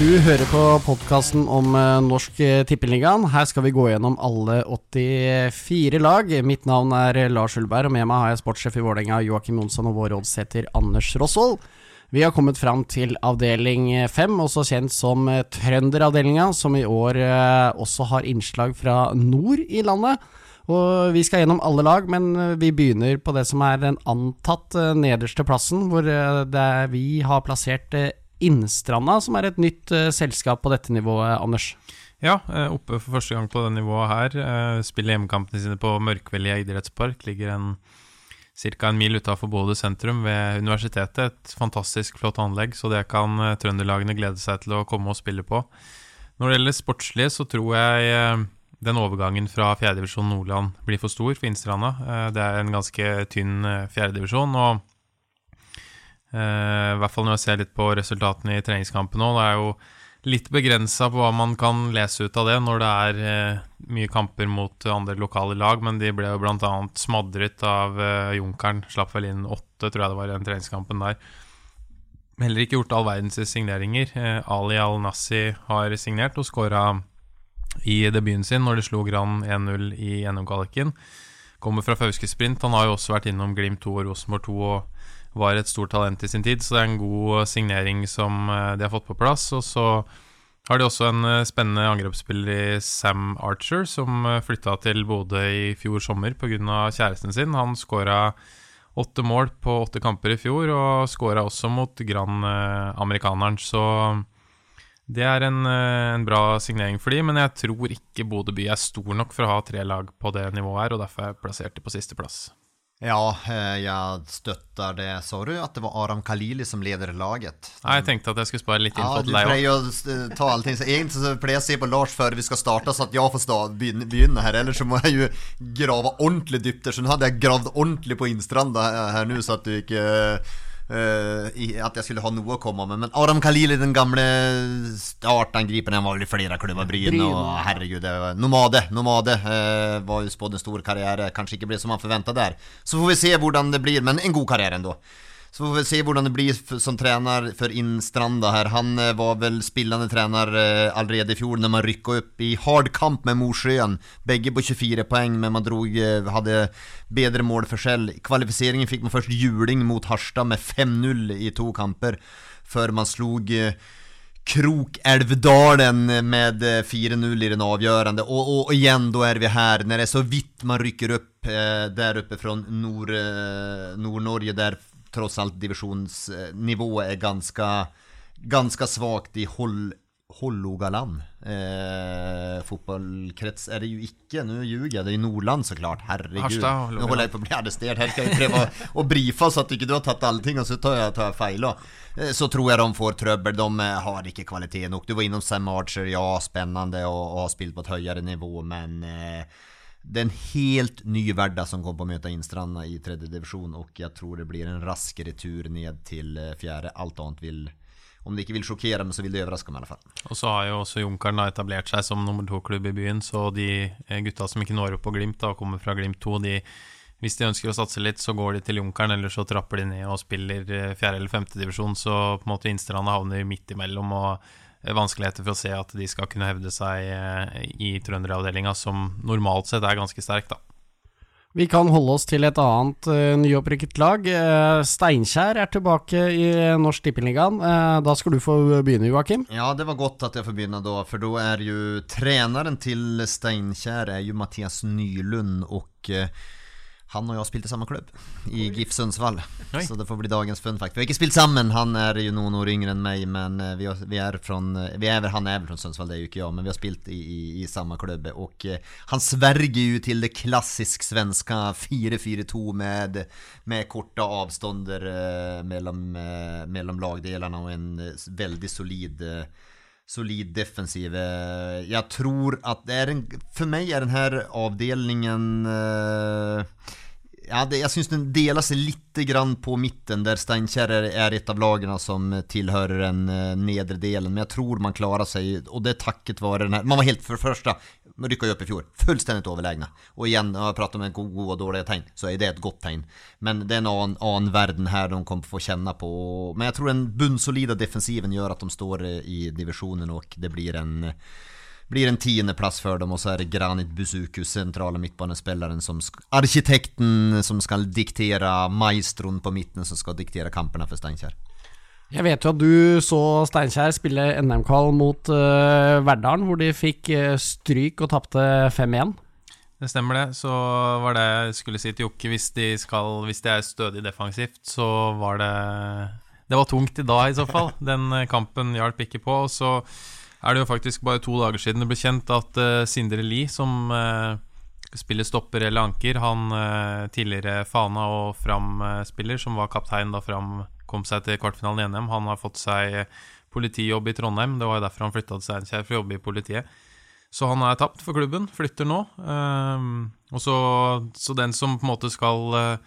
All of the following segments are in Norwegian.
Du hører på podkasten om eh, Norsk eh, Tippeligaen. Her skal vi gå gjennom alle 84 lag. Mitt navn er Lars Ullberg, og med meg har jeg sportssjef i Vålerenga Joakim Jonsson og vår rådsetter Anders Rosvold. Vi har kommet fram til avdeling fem, også kjent som eh, Trønderavdelinga, som i år også har innslag fra nord i landet. Og Vi skal gjennom alle lag, men vi begynner på det som er den antatt nederste plassen, hvor vi har plassert Innstranda, som er et nytt uh, selskap på dette nivået, Anders. Ja, uh, oppe for første gang på det nivået her. Uh, spiller hjemmekampene sine på Mørkvellia idrettspark. Ligger en ca. en mil utafor Bodø sentrum ved universitetet. Et fantastisk flott anlegg, så det kan trønderlagene glede seg til å komme og spille på. Når det gjelder sportslige, så tror jeg den overgangen fra fjerdedivisjon Nordland blir for stor for Innstranda. Det er en ganske tynn fjerdedivisjon. og I hvert fall når jeg ser litt på resultatene i treningskampen nå. Det er jo litt begrensa på hva man kan lese ut av det når det er uh, mye kamper mot andre lokale lag, men de ble jo bl.a. smadret av uh, Junkeren. Slapp vel inn åtte, tror jeg det var, i den treningskampen der. Heller ikke gjort all verdens signeringer. Ali Al-Nassi har signert og skåra i debuten sin når de slo Gran 1-0 i NM-kvaliken. Kommer fra Fauske Sprint. Han har jo også vært innom Glimt 2 og Rosenborg 2 og var et stort talent i sin tid, så det er en god signering som eh, de har fått på plass. Og så har de også en eh, spennende angrepsspiller i Sam Archer, som eh, flytta til Bodø i fjor sommer pga. kjæresten sin. Han skåra åtte mål på åtte kamper i fjor, og skåra også mot Gran amerikaneren. Så det er en, en, bra signering for de, men jeg tror ikke Bodø by er stor nok for å ha tre lag på det nivået her, og derfor er jeg plassert de på sisteplass. Ja, eh, jeg støtter det. Sa du at det var Aram Khalili som leder laget? Nei, jeg tenkte at jeg skulle spare litt info ja, til deg òg. Pleier å ta allting. Så egentlig så pleier jeg å se på Lars før vi skal starte, så at jeg får begynne her. Ellers så må jeg jo grave ordentlig dypt. Så nå hadde jeg gravd ordentlig på Innstranda her nå, så at du ikke Uh, at jeg skulle ha noe å komme med. Men Aram Khalili, den gamle startangriperen, han var vel i flere klubber. Bryn og herregud, det var nomade. nomade uh, var jo spådd en stor karriere. Kanskje ikke ble som han forventa der. Så får vi se hvordan det blir, men en god karriere ändå. Så får vi se hvordan det blir som trener for Innstranda her. Han eh, var vel spillende trener eh, allerede i fjor når man rykka opp i hard kamp med Mosjøen. Begge på 24 poeng, men man drog, eh, hadde bedre målforskjell. Kvalifiseringen fikk man først juling mot Harstad med 5-0 i to kamper, før man slog Krokelvdalen med 4-0 i den avgjørende. Og, og, igjen, da er vi her, når det er så vidt man rykker opp eh, der oppe fra Nord-Norge, Nord der tross alt divisjonsnivået er ganske, ganske svakt i Hol Hålogaland. Eh, fotballkrets er det jo ikke. Nå ljuger jeg. Det er i Nordland, så klart. Herregud. Nå holder jeg på å bli arrestert. Her skal jeg prøve å, å brife så at du ikke har tatt allting, og så tar jeg, tar jeg feil. Eh, så tror jeg de får trøbbel. De eh, har ikke kvalitet nok. Du var innom Sam Archer. Ja, spennende å ha spilt på et høyere nivå, men eh, det er en helt ny hverdag som kommer på å møte Innstranda i tredje divisjon, og jeg tror det blir en raskere tur ned til eh, fjerde. Alt annet vil om det ikke vil sjokkere, men så vil det overraske meg i alle fall. Og så har jo også Junkeren etablert seg som nummer to-klubb i byen, så de eh, gutta som ikke når opp på Glimt, da og kommer fra Glimt 2, de, hvis de ønsker å satse litt, så går de til Junkeren, eller så trapper de ned og spiller eh, fjerde- eller femtedivisjon, så på en måte Innstranda havner midt imellom. og vanskeligheter for å se at de skal kunne hevde seg eh, i trønderavdelinga, som normalt sett er ganske sterk, da. Vi kan holde oss til et annet uh, nyopprykket lag. Uh, Steinkjer er tilbake i Norsk Tippeligaen. Uh, da skal du få begynne, Joakim. Ja, det var godt at jeg får begynne da, for da er jo treneren til Steinkjer er jo Mathias Nylund. og han og jeg har spilt i samme klubb, i GIF Sundsvall. Oi. Så det får bli dagens fun fact. Vi har ikke spilt sammen, han er jo noen år yngre enn meg, men eh, vi, har, vi er Han er vel fra Sundsvall, det er jo ikke jeg, men vi har spilt i, i, i samme klubb. Og uh, han sverger jo til det klassisk svenske 4-4-2 med, med korte avstander uh, mellom, mellom lagdelene og en veldig solid solid defensiv. Jeg tror at det er en For meg er denne avdelingen ja, det, jeg syns den deler seg litt på midten, der Steinkjer er, et av lagene som tilhører den uh, nedre delen. Men jeg tror man klarer seg, og det er takket være den her Man var helt, for det første, man rykka jo opp i fjor, fullstendig overlegne. Og igjen, når jeg prater om gode og dårlige tegn, så er det et godt tegn. Men det er en annen, annen verden her de kommer få kjenne på. Men jeg tror den bunnsolide defensiven gjør at de står i divisjonen, og det blir en blir en tiendeplass for dem, og så er det Granit Buzukus, sentrale midtbanespilleren, som arkitekten som skal diktere maestroen på midten, som skal diktere kampene for Steinkjer. Jeg vet jo at du så Steinkjer spille NM-kall mot uh, Verdalen, hvor de fikk uh, stryk og tapte 5-1. Det stemmer det. Så var det jeg skulle si til Jokke, hvis de, skal, hvis de er stødig defensivt, så var det Det var tungt i dag, i så fall. Den eh, kampen hjalp ikke på. Og så er det jo faktisk bare to dager siden det ble kjent at uh, Sindre Lie, som uh, spiller stopper eller anker, han uh, tidligere Fana og Fram-spiller, som var kaptein da Fram kom seg til kvartfinalen i NM, han har fått seg politijobb i Trondheim. Det var jo derfor han flytta til Steinkjer, for å jobbe i politiet. Så han er tapt for klubben, flytter nå. og så, så, den som på en måte skal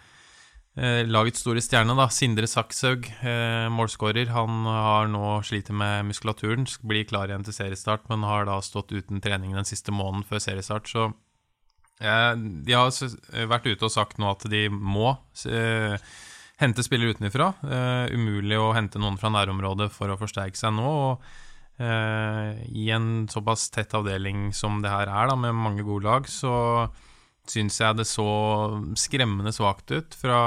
Eh, lagets store stjerne, da, Sindre Sakshaug, eh, målskårer, han har nå sliter med muskulaturen, blir klar igjen til seriestart, men har da stått uten trening den siste måneden før seriestart. Så eh, de har vært ute og sagt nå at de må eh, hente spillere utenfra. Eh, umulig å hente noen fra nærområdet for å forsterke seg nå. og I en såpass tett avdeling som det her er, da, med mange gode lag, så syns jeg det så skremmende svakt ut fra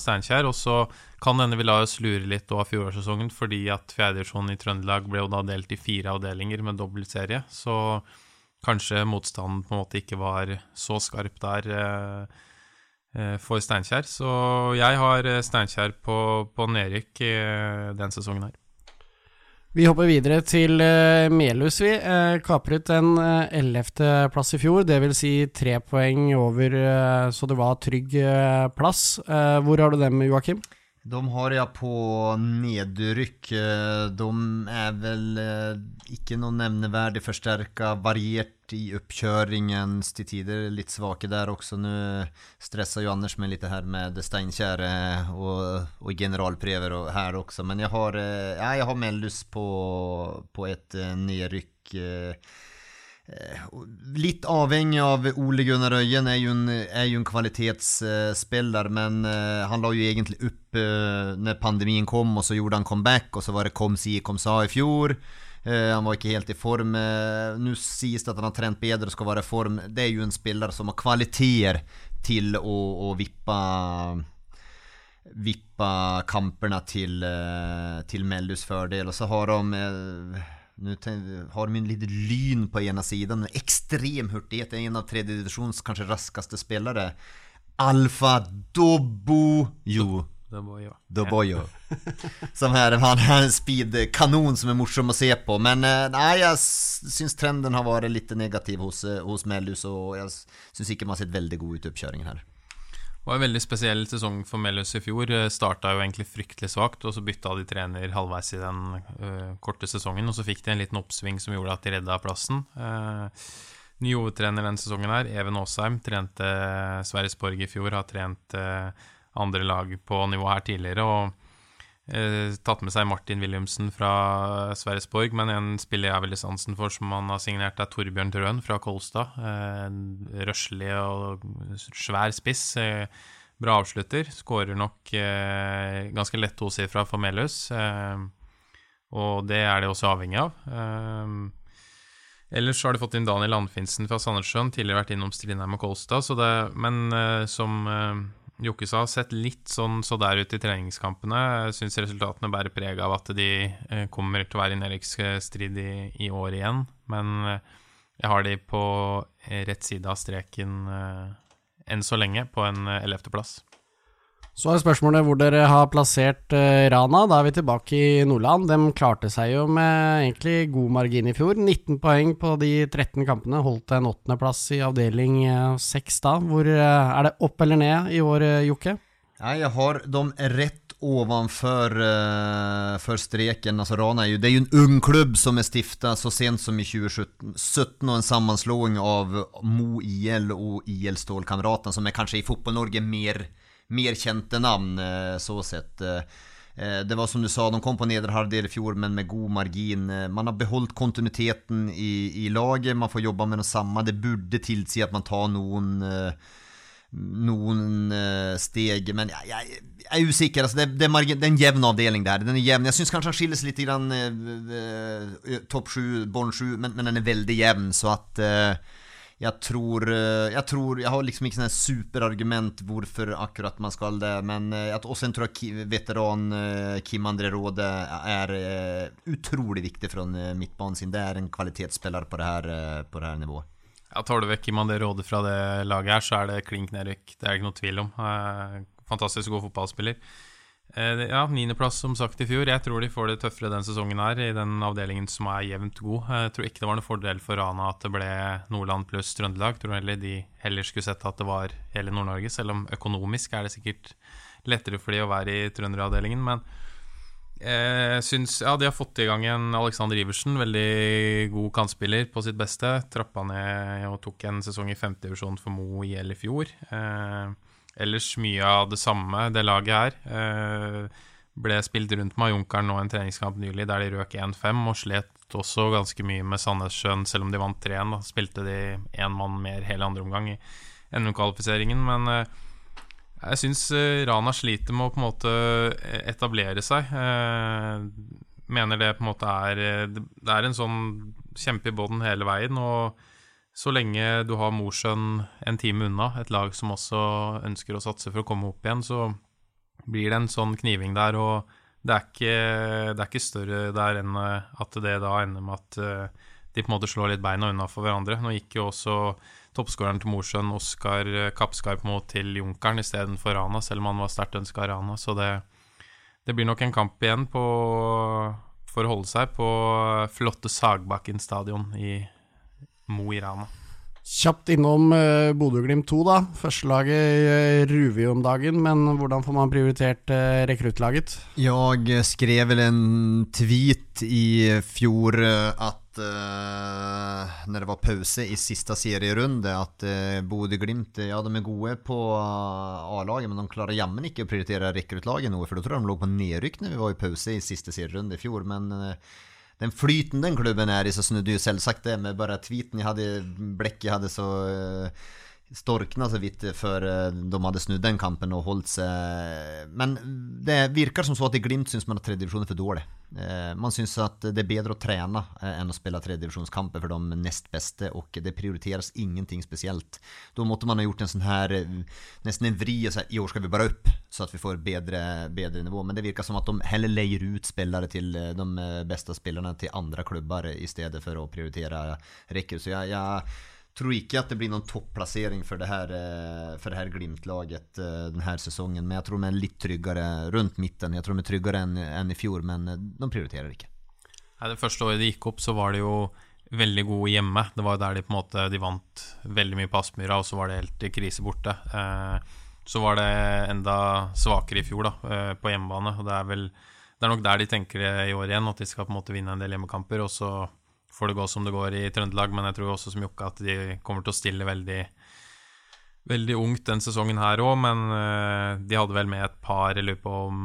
Steinkjer. Og så kan hende vi la oss lure litt av fjorårssesongen, fordi at fjerdedivisjonen i Trøndelag ble jo da delt i fire avdelinger med dobbeltserie. Så kanskje motstanden på en måte ikke var så skarp der eh, eh for Steinkjer. Så jeg har Steinkjer på, på nedrykk eh, den sesongen her. Vi hopper videre til uh, Melhus, vi. Uh, kapret en eh, ellevteplass uh, i fjor, dvs. Si tre poeng over, uh, så det var trygg plass. hvor har du dem, Joakim? De har jeg på nedrykk. De er vel ikke noe nevneverdig forsterka, variert i oppkjøringen til tider. Litt svake der også. Nå stresser jo Anders meg litt her med Steinkjer og, og och her også. Men jeg har, ja, jag har Mellus på, på et nedrykk. Eh, litt avhengig av Ole Gunnar Øyen, er jo en, er jo en kvalitetsspiller, men han la jo egentlig opp når pandemien kom, og så gjorde han comeback, og så var det kom si, kom sa i fjor. Han var ikke helt i form. Nå sies det at han har trent bedre og skal være i form. Det er jo en spiller som har kvaliteter til å, å vippe Vippa kampene til, til Mellus fordel. Og så har de nu har de en liten lyn på ena sidan, extrem hurtighet, en av tredje divisions kanske raskaste spelare. Alfa Dobojo. Dobojo. Dobojo. som här, han har en speedkanon som är morsom att se på. Men eh, nej, jag syns trenden har varit lite negativ hos, eh, hos Mellus og jeg syns ikke man har sett veldig god ut i oppkjøringen her. Det var en veldig spesiell sesong for Mellus i fjor. Eh, Starta jo egentlig fryktelig svakt, og så bytta de trener halvveis i den uh, korte sesongen. Og så fikk de en liten oppsving som gjorde at de redda plassen. Uh, ny hovedtrener denne sesongen her, Even Aasheim, trente Sverresborg i fjor. Har trent uh, andre lag på nivå her tidligere. og tatt med seg Martin Williamsen fra Sverresborg, men en spiller jeg har veldig sansen for, som han har signert, er Torbjørn Trøen fra Kolstad. Eh, en røslig og svær spiss. Eh, bra avslutter. Skårer nok eh, ganske lett tosifra for Melhus, eh, og det er det også avhengig av. Eh, ellers har de fått inn Daniel Landfinsen fra Sandnessjøen, tidligere vært innom Strindheim og Kolstad, det, men som Jokke sa, sett litt sånn så der ut i treningskampene. Syns resultatene bærer preg av at de eh, kommer til å være i nedrykksstrid i, i år igjen. Men eh, jeg har de på eh, rett side av streken enn så lenge, på en ellevteplass. Så er spørsmålet hvor dere har plassert uh, Rana. Da er vi tilbake i Nordland. De klarte seg jo med egentlig god margin i fjor. 19 poeng på de 13 kampene. Holdt en åttendeplass i avdeling 6 da. Hvor uh, Er det opp eller ned i år, Jokke? Jeg har dem rett ovanför uh, streken. Alltså Rana är ju, det är ju en ung klubb som är stiftad så sent som i 2017 och en sammanslåing av Mo IL och IL Stålkamraten som är kanske i fotboll-Norge mer mer kjente navn så sett. Det var som du sa, de kom på nedre halvdel i fjor, men med god margin. Man har beholdt kontinuiteten i, i laget, man får jobbe med det samme. Det burde tilsi at man tar noen noen steg, men jeg, jeg, jeg er usikker. Altså, det, det, er det, er en jevn avdeling der. Den er jevn. Jeg syns kanskje han skiller seg litt grann uh, topp sju, bånn sju, men, men, den er veldig jevn, så at jeg tror, jeg tror Jeg har liksom ikke sånn superargument hvorfor akkurat man skal det, men at også tror jeg veteran Kim André Råde er utrolig viktig fra midtbanen sin. Det er en kvalitetsspiller på det her, på det her nivået. Ja, Tar du vekk Kim André Råde fra det laget her, så er det klink nedrykk. Det er det ikke noe tvil om. Eh, fantastisk god fotballspiller. Eh, ja, Niendeplass som sagt i fjor. Jeg tror de får det tøffere den sesongen her, i den avdelingen som er jevnt god. Jeg tror ikke det var noen fordel for Rana at det ble Nordland pluss Trøndelag. Tror heller de heller skulle sett at det var hele Nord-Norge, selv om økonomisk er det sikkert lettere for de å være i trønderavdelingen. Men jeg syns Ja, de har fått i gang en Alexander Iversen, veldig god kantspiller på sitt beste. Trappa ned og tok en sesong i femtedivisjon for Mo IL i fjor. Eh, ellers mye av det samme, det laget her. Eh, ble spilt rundt med Junkeren nå en treningskamp nylig der de røk 1-5 og slet også ganske mye med Sandnessjøen, selv om de vant 3-1. Spilte de én mann mer hele andre omgang i NM-kvalifiseringen, men eh, jeg syns eh, Rana sliter med å på en måte eh, etablere seg. Eh, mener det på en måte er Det er en sånn kjempe i bånn hele veien. Og så lenge du har Mosjøen en time unna, et lag som også ønsker å satse for å komme opp igjen, så blir det en sånn kniving der. Og det er ikke, det er ikke større der enn at det da ender med at de på en måte slår litt beina unna for hverandre. Nå gikk jo også toppskåreren til Mosjøen, Oskar Kappskarp, mot til Junkeren istedenfor Rana, selv om han var sterkt ønska Rana. Så det, det, blir nok en kamp igjen på, for å holde seg på flotte Sagbakken stadion i Mo i Rana. Kjapt innom uh, Bodø-Glimt 2, da. Førstelaget uh, ruver jo om dagen, men hvordan får man prioritert uh, rekruttlaget? Jeg skrev vel en tweet i fjor at uh, når det var pause i siste serierunde at uh, Bodø-Glimt, ja de er gode på uh, A-laget men de klarer jammen ikke å prioritere rekruttlaget noe, for da tror jeg de lå på nedrykk når vi var i pause i siste serierunde i fjor, men uh, den flyten den klubben er i, så snudde jo selvsagt det med bare tweeten jeg hadde, blekket jeg hadde så uh, storkna så vidt før eh, de hadde snudd den kampen og holdt seg Men det virker som så at i Glimt syns man at tredjedivisjon er for dårlig. Eh, man syns at det er bedre å trene eh, enn å spille tredjedivisjonskamper for de nest beste, og det prioriteres ingenting spesielt. Da måtte man ha gjort en sånn her nesten en vri og si i år skal vi bare opp, så at vi får bedre, bedre nivå. Men det virker som at de heller leier ut spillere til de beste spillerne til andre klubber i stedet for å prioritere rekker. Så jeg, jeg tror ikke at det blir noen topplassering for det her, eh, for her Glimt-laget eh, denne sesongen. Men jeg tror de er litt tryggere rundt midten. Jeg tror de er tryggere enn, en i fjor, men eh, de prioriterer ikke. Nei, det første året de gikk opp, så var de jo veldig gode hjemme. Det var der de på en måte De vant veldig mye på Aspmyra, og så var det helt krise borte. så var det enda svakere i fjor, da, på hjemmebane. Og det er vel Det er nok der de tenker i år igjen, at de skal på en måte vinne en del hjemmekamper. Og så får det gå som det går i Trøndelag, men jeg tror også som Jokke at de kommer til å stille veldig veldig ungt den sesongen her òg, men uh, de hadde vel med et par. Jeg lurer på om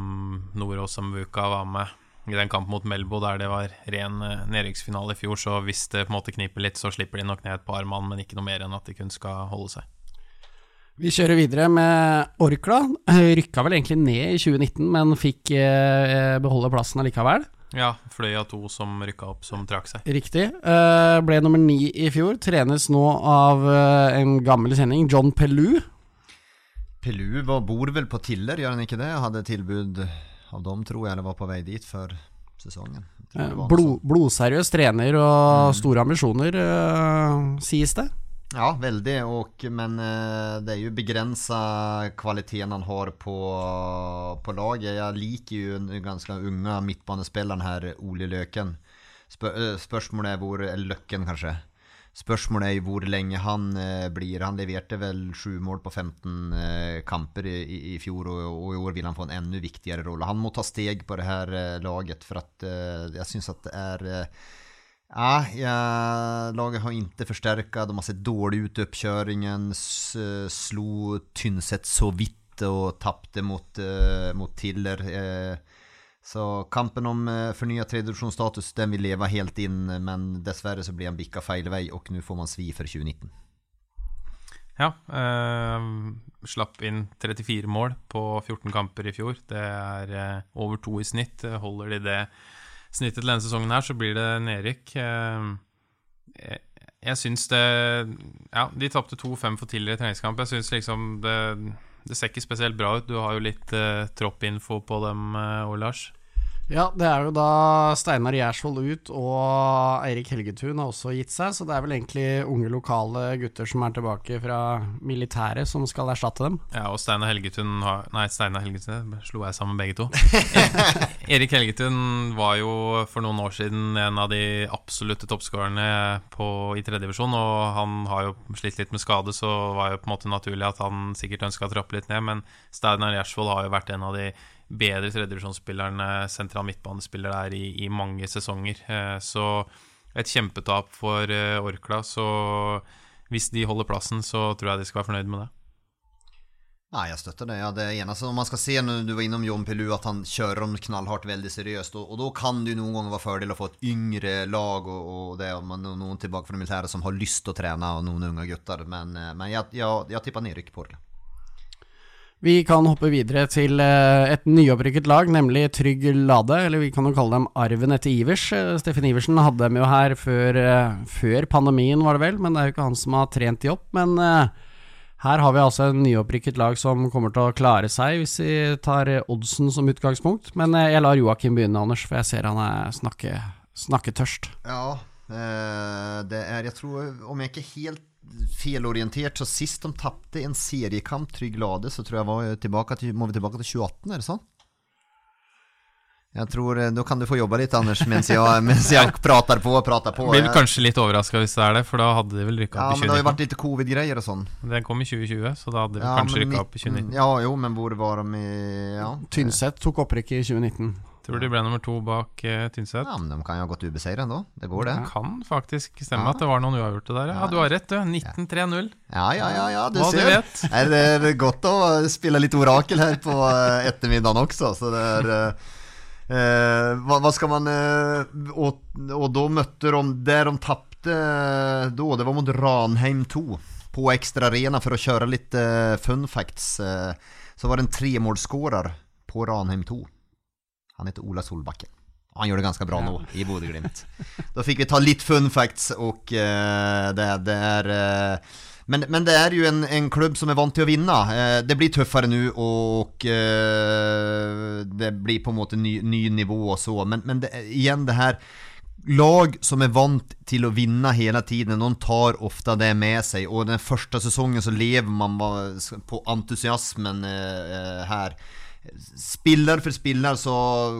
Nordås og Mvuka var med i den kampen mot Melbo der det var ren uh, nedrykksfinale i fjor. Så hvis det på en måte kniper litt, så slipper de nok ned et par mann, men ikke noe mer enn at de kun skal holde seg. Vi kjører videre med Orkla. Rykka vel egentlig ned i 2019, men fikk beholde plassen allikevel. Ja, Fløya 2 som rykka opp, som trakk seg. Riktig. Uh, ble nummer ni i fjor. Trenes nå av uh, en gammel kjenning, John. Pellu var, bor vel på Tiller, gjør han ikke det? Hadde tilbud av dem, tror jeg, eller var på vei dit før sesongen. Uh, blod, blodseriøs trener og mm. store ambisjoner, sies det. Ja, veldig. Och, men eh, det er jo begrensa kvaliteten han har på, på laget. Jeg liker jo den ganske unge midtbanespilleren her, Ole Løken. Spør, eh, spørsmålet er hvor Løkken, kanskje. Spørsmålet er hvor lenge han eh, blir. Han leverte vel sju mål på 15 eh, kamper i, i, fjor, og, og, i år vil han få en enda viktigere rolle. Han må ta steg på det her laget, for at jeg syns at det er Ja, ja, laget har inte förstärkat, de har sett dårlig ut i uppkörningen, slo Tynset så vidt och tapte mot, uh, mot Tiller. Uh, så kampen om förnyad fornyet tredjedivisjonsstatus den vil leve helt inn, men dessverre så blir han bicka feil vei, og nå får man svi for 2019. Ja. Eh, slapp inn 34 mål på 14 kamper i fjor. Det er eh, over to i snitt. Holder de det snittet til denne sesongen her, så blir det nedrykk. Eh, jeg syns det Ja, de tapte 2-5 for tidligere treningskamp. Jeg syns liksom det, det, ser ikke spesielt bra ut. Du har jo litt uh, troppinfo på dem, uh, Lars. Ja, det er jo da Steinar Gjersvold ut, og Eirik Helgetun har også gitt seg, så det er vel egentlig unge lokale gutter som er tilbake fra militæret, som skal erstatte dem. Ja, og Steinar Helgetun har Nei, Steinar Helgetun slo jeg sammen begge to. Erik Helgetun var jo for noen år siden en av de absolutte toppskårerne i tredjedivisjon, og han har jo slitt litt med skade, så var jo på en måte naturlig at han sikkert ønska å trappe litt ned, men Steinar Gjersvold har jo vært en av de bedre tredjedivisjonsspilleren sentral midtbanespiller der i, i, mange sesonger. Eh, så et kjempetap for eh, Orkla. Så hvis de holder plassen, så tror jeg de skal være fornøyd med det. Nei, jeg støtter det. Ja, det eneste om man skal se når du var innom John Pilu, at han kjører om knallhardt veldig seriøst. Og, og da kan det jo noen ganger være fordel å få et yngre lag og, og det, er noen tilbake fra det militære som har lyst til å trene, og noen unge gutter. Men, eh, men jeg, jeg, jeg tipper nedrykk på Orkla. Vi kan hoppe videre til eh, et nyopprykket lag, nemlig Trygg Lade. Eller vi kan jo kalle dem arven etter Ivers. Eh, Steffen Iversen hadde dem jo her før, eh, før, pandemien, var det vel. Men det er jo ikke han som har trent de opp. Men her har vi altså en nyopprykket lag som kommer til å klare seg, hvis vi tar oddsen som utgangspunkt. Men jeg lar Joakim begynne, Anders, for jeg ser han er snakke, snakketørst. Ja, det er Jeg tror, om jeg ikke helt felorientert. Så sist de tapte en seriekamp, Trygg Lade, så tror jeg var tilbake til, må vi tilbake til 2018, er det sånn? Jeg tror, Nå Da kan du få jobbe litt, Anders, mens jeg, mens jeg prater på og prater på. Blir kanskje litt overraska hvis det er det, for da hadde de vel rykka ja, opp i 2019. Ja, men det har jo vært litt covid-greier og sånn. Den kom i 2020, så da hadde de ja, kanskje rykka opp i 2019. Ja, jo, men hvor var de i ja. Tynset tok opprykket i 2019. Tror de ble nummer to bak uh, Tynset. Ja, men De kan jo ha gått ubeseiret ennå. Det går, det. Det kan faktisk stemme ja. at det var noen uavgjorte der. Ja, du har rett, du. 19-3-0. Ja, ja, ja, ja, du Hva ser. Du vet. Er det godt å spille litt orakel her på eh, ettermiddagen også, så det er uh, Eh, hva, hva, skal man og, og, da møtte de Der de tapte da, det var mot Ranheim 2 på ekstra Arena for å kjøre litt fun facts. så var det en tremålsskårer på Ranheim 2. Han heter Ola Solbakken. Han gjør det ganske bra nå i Bodø-Glimt. Da fikk vi ta litt fun facts, og uh, det, det, er uh, men, men, det er jo en, en, klubb som er vant til å vinne. Uh, det blir tøffere nå, og det blir på en måte ny, ny nivå og så. Men, men det, igjen, det her Lag som er vant til å vinne hele tiden, de tar ofte det med seg. Og den første sesongen så lever man på entusiasmen her spiller for spiller så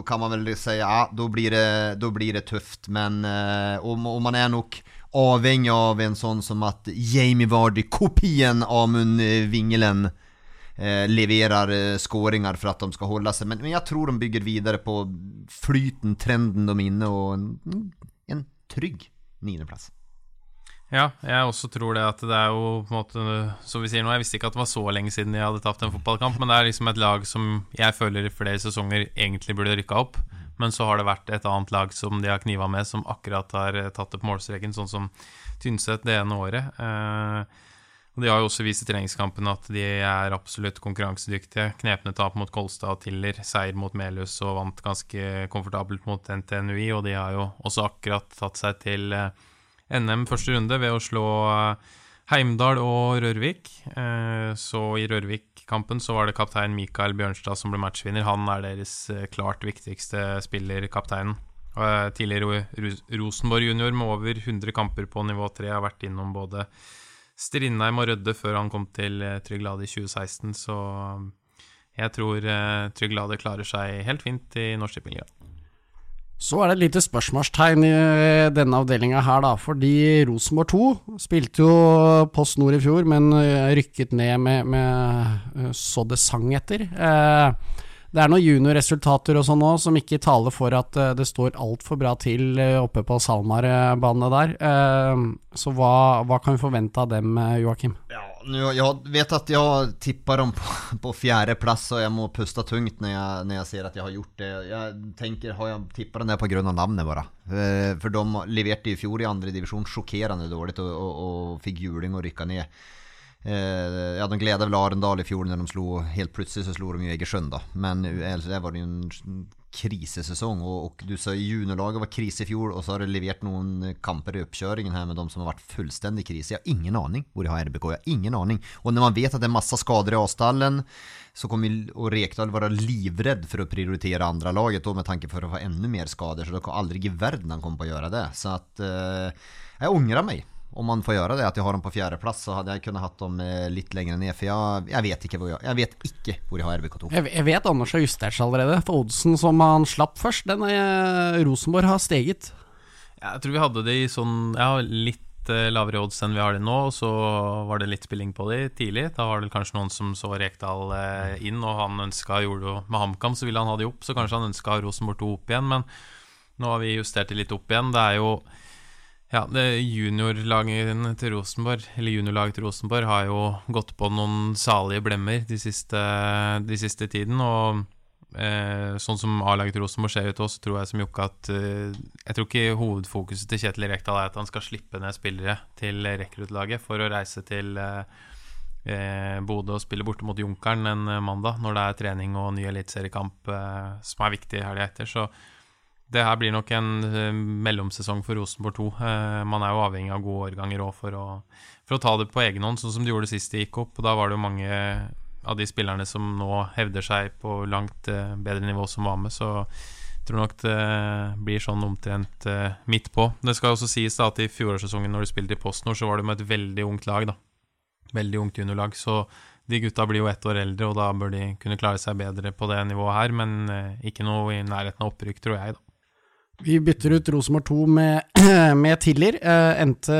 kan man vel si ja, da blir det, då blir det tøft. Men eh, om og, man er nok avhengig av en sånn som at Jamie Vardy, kopien Amund Vingelen, eh, leverer eh, skåringer for at de skal holde seg. Men, men, jeg tror de bygger videre på flyten, trenden de er inne, og en, en trygg niendeplass. Ja, jeg også tror det at det er jo på en måte Som vi sier nå, jeg visste ikke at det var så lenge siden jeg hadde tapt en fotballkamp, men det er liksom et lag som jeg føler i flere sesonger egentlig burde rykka opp. Men så har det vært et annet lag som de har kniva med, som akkurat har tatt det på målstreken, sånn som Tynset det ene året. Eh, og De har jo også vist i treningskampen at de er absolutt konkurransedyktige. Knepne tap mot Kolstad og Tiller, seier mot Melhus og vant ganske komfortabelt mot NTNUI. Og de har jo også akkurat tatt seg til eh, NM første runde ved å slå eh, Heimdal og Rørvik. Eh, så i Rørvik-kampen så var det kaptein Mikael Bjørnstad som ble matchvinner. Han er deres eh, klart viktigste spiller, kapteinen. Tidligere Rosenborg junior med over 100 kamper på nivå 3. Har vært innom både Strindheim og Rødde før han kom til Trygg Lade i 2016. Så jeg tror Trygg Lade klarer seg helt fint i Norsk Tippeligaen. Så er det et lite spørsmålstegn i eh, denne avdelinga her, da. Fordi Rosenborg 2 spilte jo Post Nord i fjor, men eh, rykket ned med, med eh, så det sang etter. Det er noen juniorresultater og sånn òg som ikke taler for at det står altfor bra til oppe på SalMar-banene der. Så hva, hva, kan vi forvente av dem, Joakim? Ja, nu, jag vet att jag tippar dem på, på fjärde plats och må pusta tungt när jag, när jag ser att jag har gjort det. Jag tänker, har jag tippat den där på grund av namnet bara? Eh, för de leverte i fjol i andra division chockerande dåligt och, och, och fick juling och rycka ner. Eh, ja, de gledde vel Arendal i fjor när de slo Helt plutselig så slo de jo Egersund, da. Men ellers der var det jo en krisesesong. Og, og du sa juniorlaget var krise i fjor, og så har du levert noen kamper i oppkjøringen her med de som har vært fullstendig krise. Jeg har ingen aning hvor de har RBK. Jeg har ingen aning. Og når man vet at det er masse skader i avstallen, så kommer og Rekdal være livredd for å prioritere andre laget då med tanke for å ha enda mer skader. Så det kan aldri i verden han kommer på å gjøre det. Så at eh, jeg angrer meg om man får gjøre det, at jeg har dem på fjerdeplass, så hadde jeg kunnet hatt dem eh, litt lenger ned. For jeg, jeg, vet ikke hvor jeg, jeg vet ikke hvor jeg har RBK2. Jeg, jeg vet Anders har justert seg allerede. For oddsen som han slapp først, den er Rosenborg har steget. Jeg tror vi hadde det i sånn Ja, litt eh, lavere odds enn vi har det nå. Og så var det litt spilling på de tidlig. Da var det kanskje noen som så Rekdal eh, inn, og han ønska gjorde det Med HamKam så ville han ha de opp, så kanskje han ønska Rosenborg 2 opp igjen. Men nå har vi justert det litt opp igjen. Det er jo ja, det juniorlagene til Rosenborg, eller juniorlaget til Rosenborg, har jo gått på noen salige blemmer de siste, de siste tiden. Og eh, sånn som A-laget til Rosenborg ser ut også, tror jeg som Jokke at eh, Jeg tror ikke hovedfokuset til Kjetil Rekdal er at han skal slippe ned spillere til rekruttlaget for å reise til eh, eh Bodø og spille borte mot Junkeren en mandag, når det er trening og ny eliteseriekamp eh, som er viktig helga etter. Så det her blir nok en uh, mellomsesong for Rosenborg 2. Uh, eh, man er jo avhengig av gode årganger òg for, for, å ta det på egen hånd, sånn som de gjorde sist de gikk opp. Da var det jo mange av de spillerne som nå hevder seg på langt uh, bedre nivå, som var med. Så jeg tror nok det blir sånn omtrent midt på. Det skal også sies da at i fjorårssesongen, når de spilte i PostNord, så var det med et veldig ungt lag. da Veldig ungt juniorlag. Så de gutta blir jo ett år eldre, og da bør de kunne klare seg bedre på det nivået her. Men ikke noe i nærheten av opprykk, tror jeg, da. Vi bytter ut Rosenborg 2 med, med Tiller. Eh, endte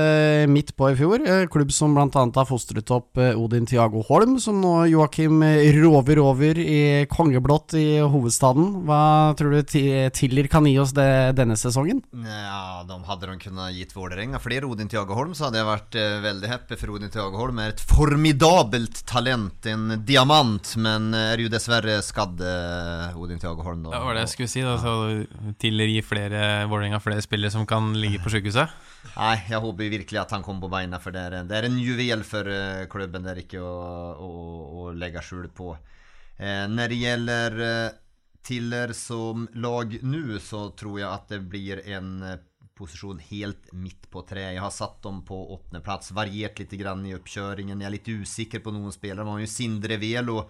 midt på i fjor. Eh, klubb som bl.a. har fostret opp eh, Odin Tiago Holm, som nå Joakim rover over i kongeblått i hovedstaden. Hva tror du Tiller kan gi oss det, denne sesongen? Ja, de Hadde de kunnet gitt Vålerenga flere Odin Tiago Holm, så hadde jeg vært eh, veldig happy, for Odin Tiago Holm er et formidabelt talent, en diamant, men er jo dessverre skadd, eh, Odin Tiago Holm. Da. Det var det jeg skulle si. da, så Tiller gir flere flere Vålerenga flere spillere som kan ligge på sykehuset? Nei, jeg håper virkelig at han kommer på beina, for det er, det er en juvel for uh, klubben. Det er ikke å, å, å legge skjul på. Eh, når det gjelder uh, Tiller som lag nå, så tror jeg at det blir en posisjon helt midt på tre. Jeg har satt dem på åttendeplass, variert litt i oppkjøringen. Jeg er litt usikker på noen spillere. Man har jo Sindre Velo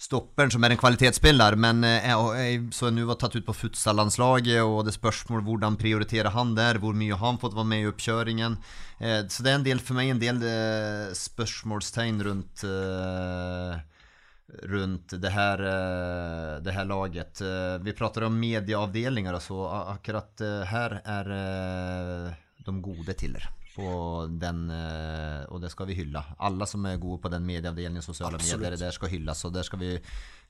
stopperen som er en kvalitetsspiller, men som så nå var tatt ut på futsal-landslaget, og det spørsmål hvordan prioriterer han der, hvor mye har han fått være med i oppkjøringen. Eh, så det er en del for meg en del eh, spørsmålstegn rundt rundt det her, det her laget. Vi prater om medieavdelinger så. Akkurat her er de gode til det den, eh, og det skal vi hylle. Alle som er gode på den medieavdelingen, sosiale Absolutt. medier, der skal hylles, og der skal vi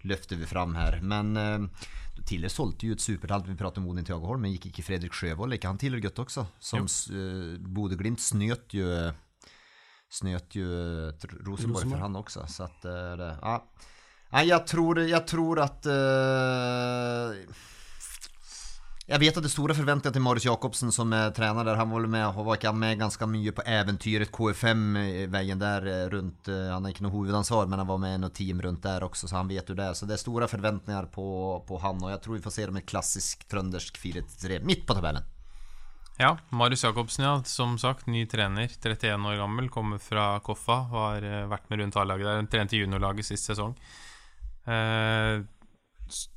løfte vi fram her. Men uh, tidligere solgte jo et supertalt, Vi prater om Odin Tiagoholm, men gikk ikke Fredrik Sjøvold? Ikke han tidligere gutt også? Som uh, Bodø-Glimt snøt jo Snøt jo Rosenborg for han også, så at uh, det, ja. Nei, jeg tror, jeg tror at uh, jeg vet at det er store forventninger til Marius Jacobsen som er trener der. Han var med, var med ganske mye på eventyret KFM-veien der eh, rundt eh, Han er ikke noe hovedansvar, men han var med i noe team rundt der også, så han vet jo det. Så det er store forventninger på, på han, og jeg tror vi får se det med klassisk trøndersk 4-3 midt på tabellen. Ja, Marius Jacobsen, ja. Som sagt, ny trener. 31 år gammel, kommer fra Koffa. Har eh, vært med rundt A-laget der. Trente juniorlaget sist sesong. Eh,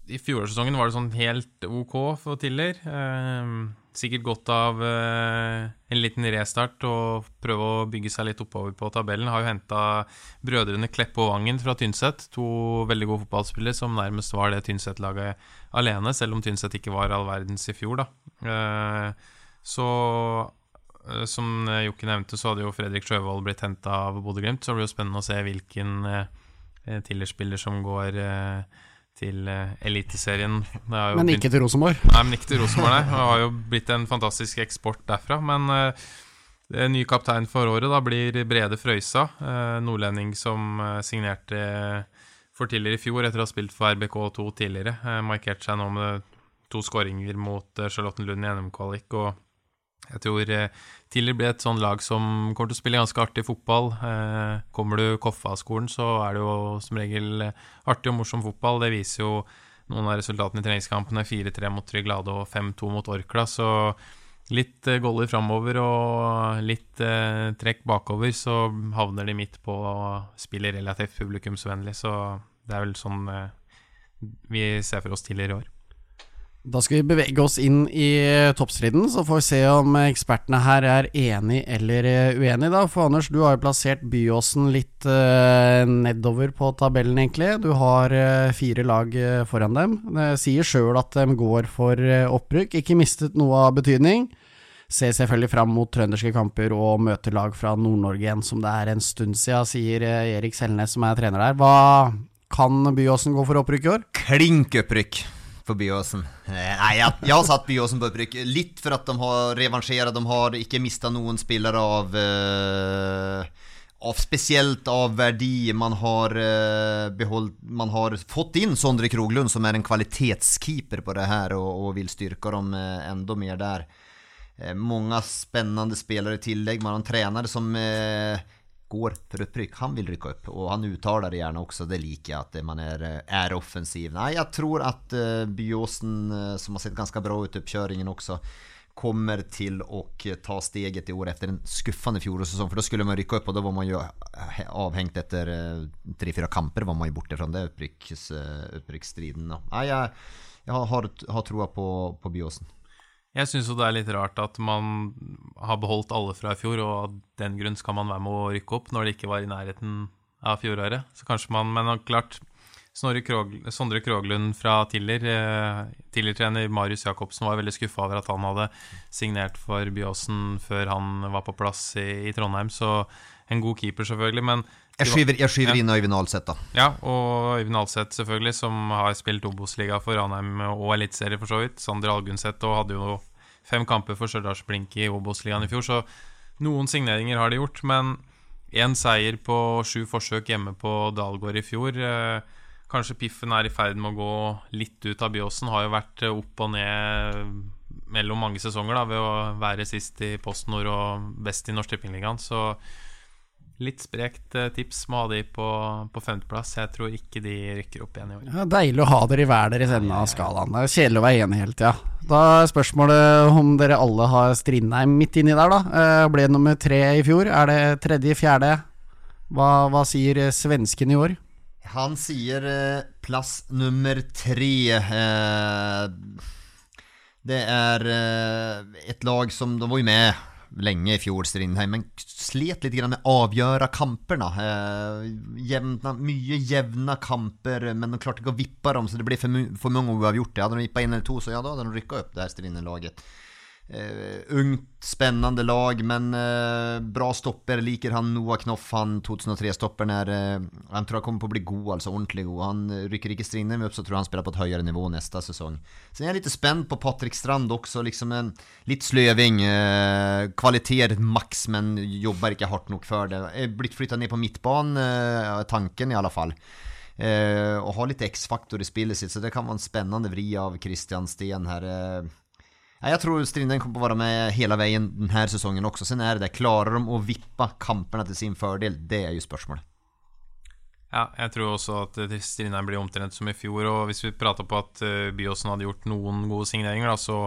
i fjorårssesongen var det sånn helt ok for Tiller. Eh, sikkert godt av eh, en liten restart og prøve å bygge seg litt oppover på tabellen. Har jo henta brødrene Kleppe og Vangen fra Tynset. To veldig gode fotballspillere som nærmest var det Tynset-laget alene, selv om Tynset ikke var all verdens i fjor, da. Eh, så eh, som Jokke nevnte, så hadde jo Fredrik Sjøvold blitt henta av Bodø-Glimt. Så det blir jo spennende å se hvilken eh, Tiller-spiller som går eh, til uh, Eliteserien. Men ikke til Rosenborg? Nei, men ikke til Rosenborg, nei. Det har jo blitt en fantastisk eksport derfra. Men uh, Ny kaptein for året da blir Brede Frøysa, uh, nordlending som uh, signerte for tidligere i fjor etter å ha spilt for RBK2 tidligere. Eh, markerte seg nå med to skåringer mot Charlotten Charlottenlund i NM-kvalik. og jeg tror eh, Tiller blir et sånn lag som kommer til å spille ganske artig fotball. Eh, kommer du Koffa-skolen, så er det jo som regel eh, artig og morsom fotball. Det viser jo noen av resultatene i treningskampene. 4-3 mot Tryglade og 5-2 mot Orkla. Så litt goller framover og litt trekk bakover, så havner de midt på å spille relativt publikumsvennlig. Så det er vel sånn vi ser for oss tidligere i år. Da skal vi bevege oss inn i eh, toppstriden, så får vi se om ekspertene her er enig eller eh, uenig. da. For Anders, du har jo plassert Byåsen litt eh, nedover på tabellen, egentlig. Du har fire lag foran dem. Det sier sjøl at de går for opprykk. Ikke mistet noe av betydning. Ser selvfølgelig fram mot trønderske kamper og møter lag fra Nord-Norge igjen, som det er en stund siden, sier Erik Selnes, som er trener der. Hva kan Byåsen gå for opprykk i år? Klinkupprykk for Byåsen. Eh, nei, jeg, har satt Byåsen på opprykk. Litt for at de har revansjert. De har ikke mista noen spillere av uh, av spesielt av verdi. Man har, uh, beholdt, man har fått inn Sondre Kroglund, som er en kvalitetskeeper på det her, og, og vil styrke dem eh, enda mer der. Uh, mange spennende spillere i tillegg. Man har en trener som eh, går for opprykk. Han vil rykke opp, og han uttaler det gjerne også. Det liker jeg, at man er, är offensiv. Nei, jeg tror at eh, Byåsen, uh, som har sett ganske bra ut i oppkjøringen også, kommer til å ta steget i år etter en skuffande fjolårssäsong. For da skulle man rykke opp, og da var man jo avhengt etter tre-fire kamper. var man jo borte fra det opprykks, opprykksstriden. Nei, jeg, jeg har, har troa på, på Byåsen. Jeg syns jo det er litt rart at man har beholdt alle fra i fjor, og av den grunn skal man være med å rykke opp når det ikke var i nærheten av fjoråret. Så kanskje man Men klart, Krog, Sondre Kroglund fra Tiller, eh, Tiller-trener Marius Jacobsen, var veldig skuffa over at han hadde signert for Byåsen før han var på plass i, i Trondheim. Så en god keeper, selvfølgelig. Men jeg skyver, jeg skyver ja. inn Øyvind Alseth, da. Ja, og Øyvind Alseth, selvfølgelig, som har spilt Obos-liga for Ranheim og Eliteserien, for så vidt. Sander Algunseth og hadde jo fem kamper for Stjørdals Blink i Obos-ligaen i fjor, så noen signeringer har de gjort. Men én seier på sju forsøk hjemme på Dalgård i fjor. Eh, kanskje Piffen er i ferd med å gå litt ut av Byåsen. Har jo vært opp og ned mellom mange sesonger da, ved å være sist i Post Nord og best i Norsk Tippingligaen. Så Litt sprekt eh, tips må ha de på, på femteplass. Jeg tror ikke de rykker opp igjen i år. Ja, deilig å ha dere i hver deres ende av skalaen. Det er kjedelig å være enig hele tida. Da er spørsmålet om dere alle har Strindheim midt inni der, da. Eh, ble nummer tre i fjor. Er det tredje, fjerde? Hva, hva sier svenskene svensken i år? Han sier plass nummer tre. det er et lag som De var jo med lenge i fjor, Strindheim, men slet litt med å avgjøre kampene. Eh, jevna, mye jevne kamper, men de klarte ikke å vippe dem, så det ble for, for mange uavgjorte. Hadde de vippa inn eller to, så ja, da hadde de rykka opp, det her Strindheim-laget. Uh, ungt, spennende lag, men uh, bra stopper. Liker han Noah Knoff, han 2003-stopperen er uh, Han tror han kommer på å bli god, altså ordentlig god. Han rykker ikke Strindheim opp, så tror jeg han spiller på et høyere nivå neste sesong. Jeg er litt spent på Patrick Strand også. Liksom en litt sløving. kvalitet maks, men jobber ikke hardt nok for det. Er blitt flytta ned på midtbanen, tanken i alle fall. og har litt X-faktor i spillet sitt, så det kan være en spennende vri av Christian Sten her. Jeg tror Strindheim kommer å være med hele veien denne sesongen også. Sen er det, Klarer de å vippe kampene til sin fordel? Det er jo spørsmålet. Ja, jeg tror også at Strindheim blir omtrent som i fjor. Og hvis vi prater på at eh, Byåsen hadde gjort noen gode signeringer, da, så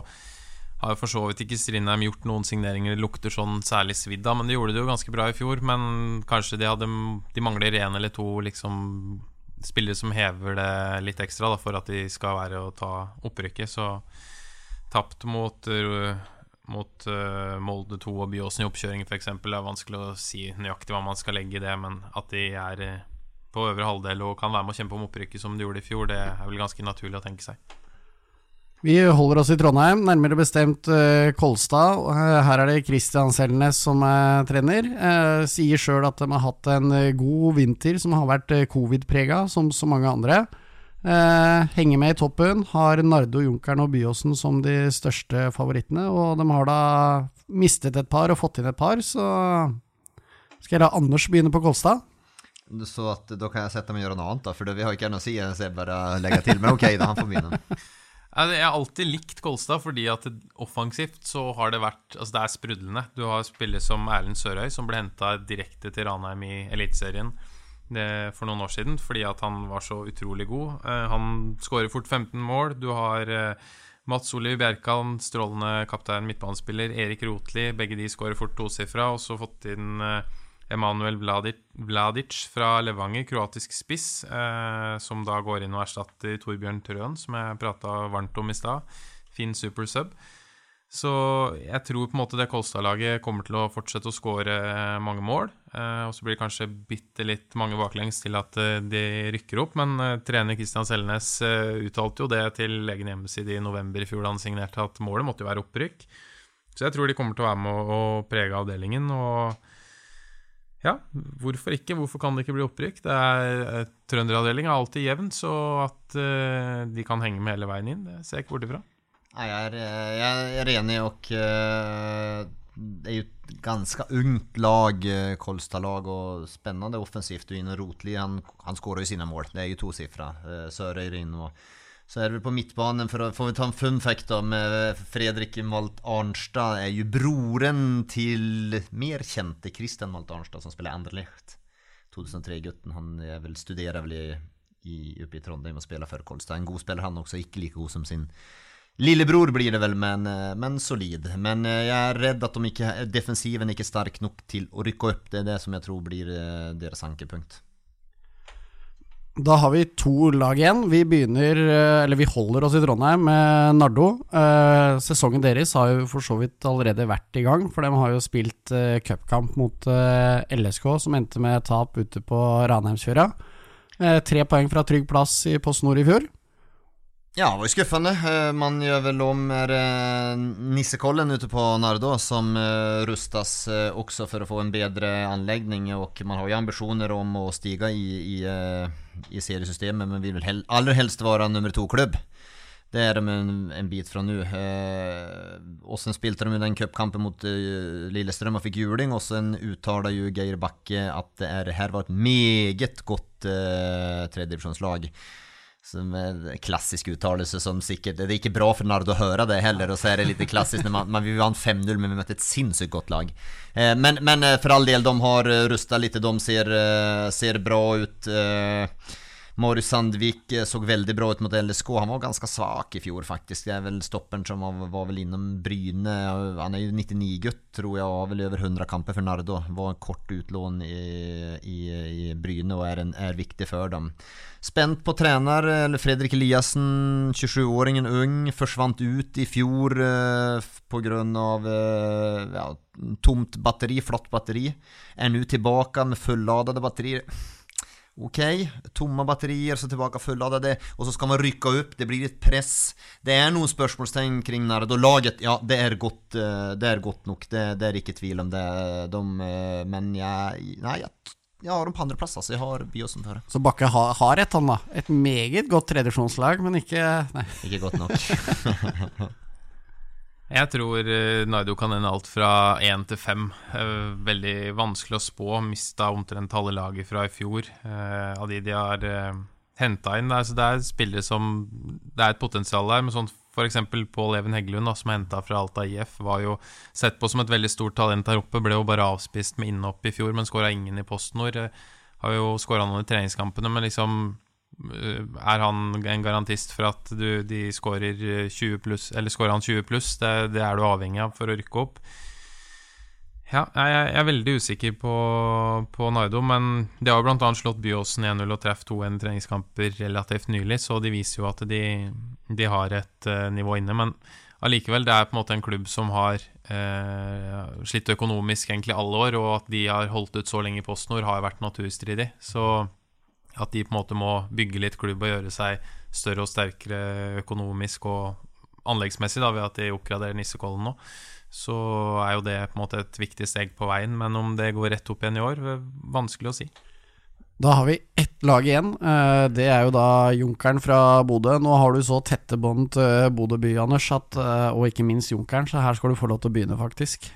har for så vidt ikke Strindheim gjort noen signeringer det lukter sånn særlig svidd av. Men de gjorde det jo ganske bra i fjor. Men kanskje de, hadde, de mangler en eller to liksom spillere som hever det litt ekstra da, for at de skal være å ta opprykket. Så tapt mot, uh, mot uh, Molde 2 og Byåsen i oppkjøring f.eks. Det er vanskelig å si nøyaktig hva man skal legge i det, men at de er uh, på øvre halvdel og kan være med å kjempe om opprykket som de gjorde i fjor, det er vel ganske naturlig å tenke seg. Vi holder oss i Trondheim, nærmere bestemt uh, Kolstad. Her er det Christian Selnes som er trener. Uh, sier sjøl at de har hatt en god vinter som har vært covid-prega, som så mange andre. Eh, henger med i toppen, har Nardo, Junkeren og Byåsen som de største favorittene. Og de har da mistet et par og fått inn et par, så skal jeg la Anders begynne på Kolstad. Så at da kan jeg sette meg og gjøre noe annet, da, for vi har ikke noe å si. Så jeg bare legger til. Men ok, da, han får begynne. Jeg har alltid likt Kolstad fordi at offensivt så har det vært Altså det er sprudlende. Du har spillere som Erlend Sørøy, som ble henta direkte til Ranheim i Eliteserien for noen år siden fordi at han var så utrolig god. Eh, han skårer fort 15 mål. Du har eh, Mats Oliv Bjerkan, strålende kaptein, midtbanespiller. Erik Rotli, begge de skårer fort tosifra. Og så fått inn eh, Emanuel Vladic, fra Levanger, kroatisk spiss, som da går inn og erstatter Torbjørn Trøen, som jeg prata varmt om i stad. Fin super sub. Så jeg tror på en måte det Kolstad-laget kommer til å fortsette å skåre mange mål. Eh, og så blir det kanskje bitte litt mange baklengs til at eh, de rykker opp. Men eh, trener Kristian Selnes eh, uttalte jo det til egen hjemmeside i november i fjor da han signerte, at målet måtte jo være opprykk. Så jeg tror de kommer til å være med å, prege avdelingen. og ja, hvorfor ikke? Hvorfor kan det ikke bli opprykk? Det er eh, Trønderavdelinga er alltid jevn, så at de kan henge med hele veien inn, det ser jeg ikke bort ifra. Jeg er, eh, jeg er enig, og uh, det er jo et ganske ungt lag, Kolstad-lag, og spennende offensivt. Du er inne Rotli, han, han skårer jo sine mål. Det er jo tosifra. Uh, Sørøyrin og så er det på midtbanen, for å får vi ta en fun fact da, med Fredrik Malt Arnstad, er jo broren til mer kjente Christian Malt Arnstad, som spiller Anderlecht. 2003-gutten. Han er vel, studerer vel i, i, oppe i Trondheim og spiller for Kolstad. En god spiller, han også. Ikke like god som sin lillebror, blir det vel, men, men solid. Men eh, jeg er redd at de ikke, defensiven ikke er sterk nok til å rykke opp. Det er det som jeg tror blir eh, deres ankepunkt. Da har vi to lag igjen. Vi begynner, eh, eller vi holder oss i Trondheim med Nardo. Eh, sesongen deres har jo for så vidt allerede vært i gang, for de har jo spilt eh, cupkamp mot eh, LSK, som endte med tap ute på Ranheimsfjøra. Eh, tre poeng fra trygg plass i Post Nord i fjor. Ja, det var ju skuffande. Eh, man gör väl om eh, Nissekollen ute på Nardo som eh, rustas också för att få en bedre anläggning och man har ju ambitioner om att stiga i, i, i seriesystemet men vill väl allra helst vara nummer to-klubb. Det är de en, en bit från nu. och sen spilte de den cupkampen mot Lillestrøm og fikk juling, og sen uttalar ju Geir Bakke at det är, här var ett meget godt eh, tredjedivisjonslag. Som en klassisk uttalelse som sikkert Det er ikke bra for Nardo å høre det heller, og så er det litt klassisk når man, man Vi vant 5-0, men vi møtte et sinnssykt godt lag. Eh, men, men, eh, for all del, de har eh, rusta litt, de ser, eh, ser bra ut. Eh, Marius Sandvik så veldig bra ut mot LSK. Han var ganske svak i fjor, faktisk. Det er vel stopperen som var, vel innom Bryne. Han er jo 99-gutt, tror jeg, og har vel over 100 kamper for Nardo. Var en kort utlån i, i, i Bryne og er, en, er viktig for dem. Spent på trener, Fredrik Eliassen, 27-åringen ung, forsvant ut i fjor eh, pga. Eh, ja, tomt batteri, flott batteri. Er nå tilbake med fulladede batterier. Ok, tomme batterier, så tilbake fulladede, og så skal man rykke opp. Det blir litt press. Det er noen spørsmålstegn kring Nardo. Laget, ja, det er godt, eh, det er godt nok. Det, det, er ikke tvil om det. De, eh, men jeg Nei, jeg jeg har dem på andreplass, altså. Jeg har Byåsen før. Så Bakke har, har et, han da. Et meget godt tradisjonslag, men ikke nei. Ikke godt nok. jeg tror Naido kan ende alt fra én til fem. Uh, veldig vanskelig å spå. Mista omtrent halve laget fra i fjor. Uh, av de de har henta inn. Altså, det er spillere som Det er et potensial der, men sånn F.eks. Pål Even Heggelund, som er henta fra Alta IF, var jo sett på som et veldig stort talent her oppe. Ble jo bare avspist med innhopp i fjor, men skåra ingen i PostNord. Har jo skåra noen i treningskampene, men liksom eh, er han en garantist for at du, de skårer 20 pluss, eller skårer han 20 pluss? Det, det, er du avhengig av for å rykke opp. Ja, jeg, jeg er veldig usikker på, på Nardo, men de har jo bl.a. slått Byåsen 1-0 og treff 2-1 treningskamper relativt nylig, så de viser jo at de, de har et uh, nivå inne. Men allikevel, det er på en måte en klubb som har uh, slitt økonomisk egentlig alle år, og at de har holdt ut så lenge i PostNord, har vært naturstridig. Så at de på en måte må bygge litt klubb og gjøre seg større og sterkere økonomisk og anleggsmessig da, ved at de oppgraderer Nissekollen nå så er jo det på en måte et viktig steg på veien. Men om det går rett opp igjen i år, vanskelig å si. Da har vi ett lag igjen. Eh, Det er jo da Junkeren fra Bodø. Nå har du så tette bånd til Bodø by, Anders, at, eh, og ikke minst Junkeren, så her skal du få lov til å begynne, faktisk.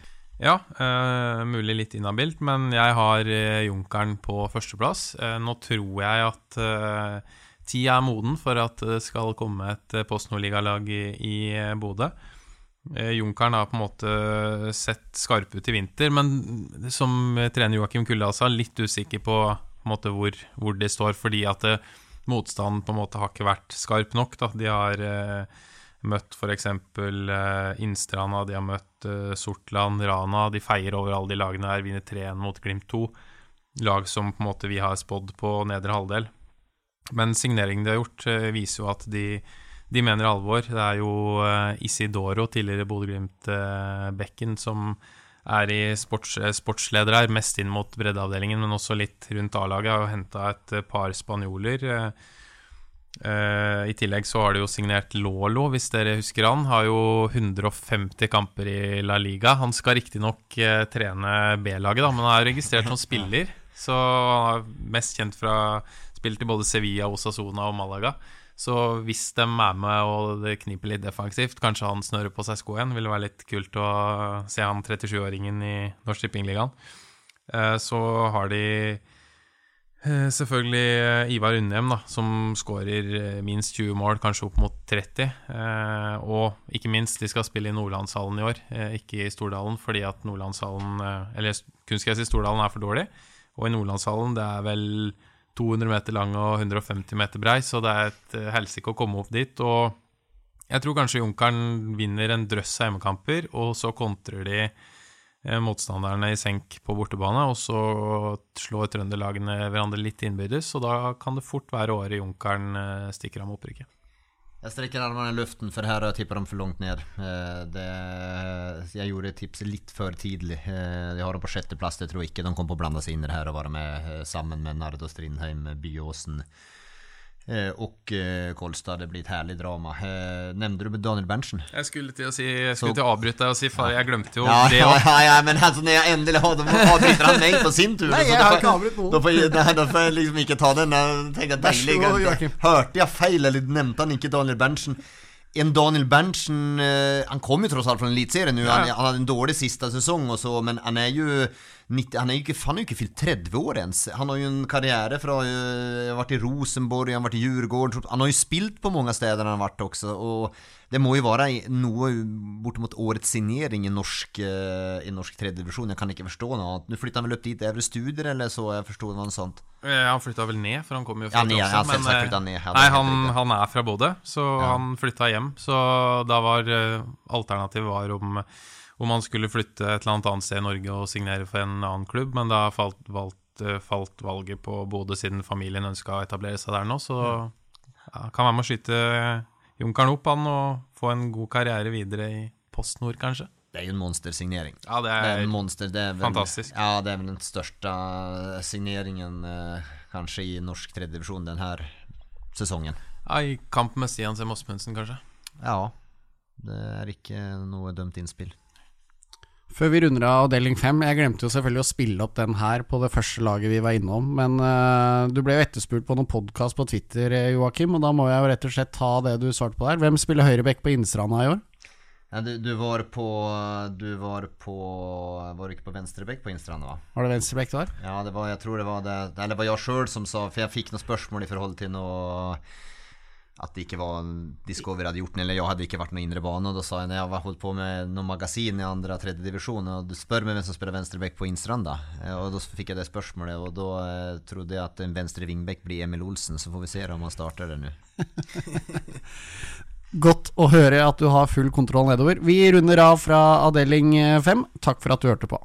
Ja, uh, mulig litt inhabilt, men jeg har uh, Junkeren på førsteplass. Uh, nå tror jeg at uh, tida er moden for at det skal komme et Post Nord-ligalag i, i Bodø. Junkeren har på en måte sett skarp ut i vinter, men som trener Joakim Kulla sa, litt usikker på, på måte, hvor, hvor de står, fordi at motstanden på en måte har ikke vært skarp nok. Da. De har møtt f.eks. Uh, Innstranda, de har møtt uh, Sortland, Rana. De feier over alle de lagene her, vinner 3-1 mot Glimt 2. Lag som på en måte vi har spådd på nedre halvdel. Men signeringen de har gjort, uh, viser jo at de, de mener alvor. Det er jo eh, Isidoro, tidligere Bodø-Glimt-bekken, som er i sports, eh, sportsleder her, mest inn mot breddeavdelingen, men også litt rundt A-laget. Har jo henta et eh, par spanjoler. eh, eh, I tillegg så har de jo signert Lolo, hvis dere husker han. Har jo 150 kamper i La Liga. Han skal riktignok uh, trene B-laget, men han er registrert som spiller. Så han er mest kjent fra spill til både Sevilla, Osasona og Malaga. Så hvis de er med og det kniper litt defensivt, kanskje han snører på seg sko igjen. Ville være litt kult å se han 37-åringen i Norsk Tippingligaen. Uh, Så har de selvfølgelig eh, Ivar Undheim, da, som skårer eh, minst 20 mål, kanskje opp mot 30. Eh, Og ikke minst, de skal spille i Nordlandshallen i år, eh, ikke i Stordalen, fordi at Nordlandshallen eh, Eller kunstgress i Stordalen er for dårlig. Og i Nordlandshallen, det er vel 200 meter lang og 150 meter brei, så det er et eh, helsike å komme opp dit. Og jeg tror kanskje Junkeren vinner en drøss av hjemmekamper, og så kontrer de eh, motstanderne i senk på bortebane, og så slår trønderlagene hverandre litt innbyrdes, og da kan det fort være året Junkeren eh, stikker av med opprykket. Jeg strekker armene i luften for her har jeg tippat dem for langt ned. Eh, Det, jeg gjorde tipset litt for tidlig. de har dem på sjetteplass, det tror jeg ikke. De kommer på å blande seg inn i det her og være med eh, sammen med Nardo Strindheim, Byåsen eh, och eh, Kolstad. Det blir et härligt drama. Eh, Nämnde du Daniel Berntsen? Jeg skulle til å, si, jeg skulle Så- til å avbryte deg og si far, jeg glemte jo Ja, det ja, òg. ja, ja, men alltså när jag ändå har avbryter han mig på sin tur. Nej, jeg jag har ikke inte avbrutit någon. Då får jag, nej, då får jag liksom inte ta den. Jag tänkte god, Hørte jeg feil, eller nevnte han ikke Daniel Berntsen? En Daniel Berntsen, eh, han kom ju trots allt från elitserien nu, han, Ja. han hade en dålig sista säsong och så, men han är ju 90, han er ju inte, han har jo ikke fyllt 30 år ens. Han har jo en karriere fra Han har vært i Rosenborg, han har vært i Djurgården, han har jo spilt på mange steder han har vært også. Og det må jo være noe bortemot årets signering i norsk, eh, i norsk tredje divisjon. Jeg kan ikke forstå noe annet. Nå flytter han vel opp dit Evre Studier, eller så jeg forsto noe sånt? Eh, Han flytta vel ned, for han kom jo fra Ja, ned, Tromsø, men, eh, han ned. Nei, er han, han er fra Bodø, så Ja. han flytta hjem. Så da var eh, alternativet var om, om han skulle flytte et eller annet annet sted i Norge og signere for en annen klubb, men da falt, valgt, eh, falt valget på Bodø siden familien ønska å etablere seg der nå, så ja, kan være med å skyte Junkeren opp, han, og få en god karriere videre i Post Nord, kanskje. Det er jo en monstersignering. Ja, det Det er er en monster, det er vel, fantastisk. Ja, det er vel den største signeringen eh, kanskje i norsk tredje divisjon denne sesongen. ja, i kamp med Stian C. Mosmundsen, kanskje. Ja. Det er ikke noe dømt innspill. Før vi runder av avdeling fem, jeg glemte jo selvfølgelig å spille opp den her på det første laget vi var innom, men uh, du ble jo etterspurt på noen podkast på Twitter, eh, Joakim, og da må jeg jo rett og slett ta det du svarte på der. Hvem spiller høyreback på Innstranda i år? Ja, du, du var på Du var på Var du ikke på venstreback på Innstranda, va? Var det venstreback det var? Ja, det var, jeg tror det var det Eller det var jeg sjøl som sa For jeg fikk noen spørsmål i forhold til noe At det ikke var en Discovery hadde gjort den, eller jeg hadde ikke vært noen indre bane. Og da sa jeg at jeg var holdt på med noen magasin i andre og tredje divisjon, og du spør meg hvem som spiller venstrebekk på Innstrand, da. Eh, Og da fikk jeg det spørsmålet, og da eh, trodde jeg at en venstre vingbekk blir Emil Olsen, så får vi se om han starter det nå. Godt å høre at du har full kontroll nedover. Vi runder av fra avdeling fem. Takk for at du hørte på.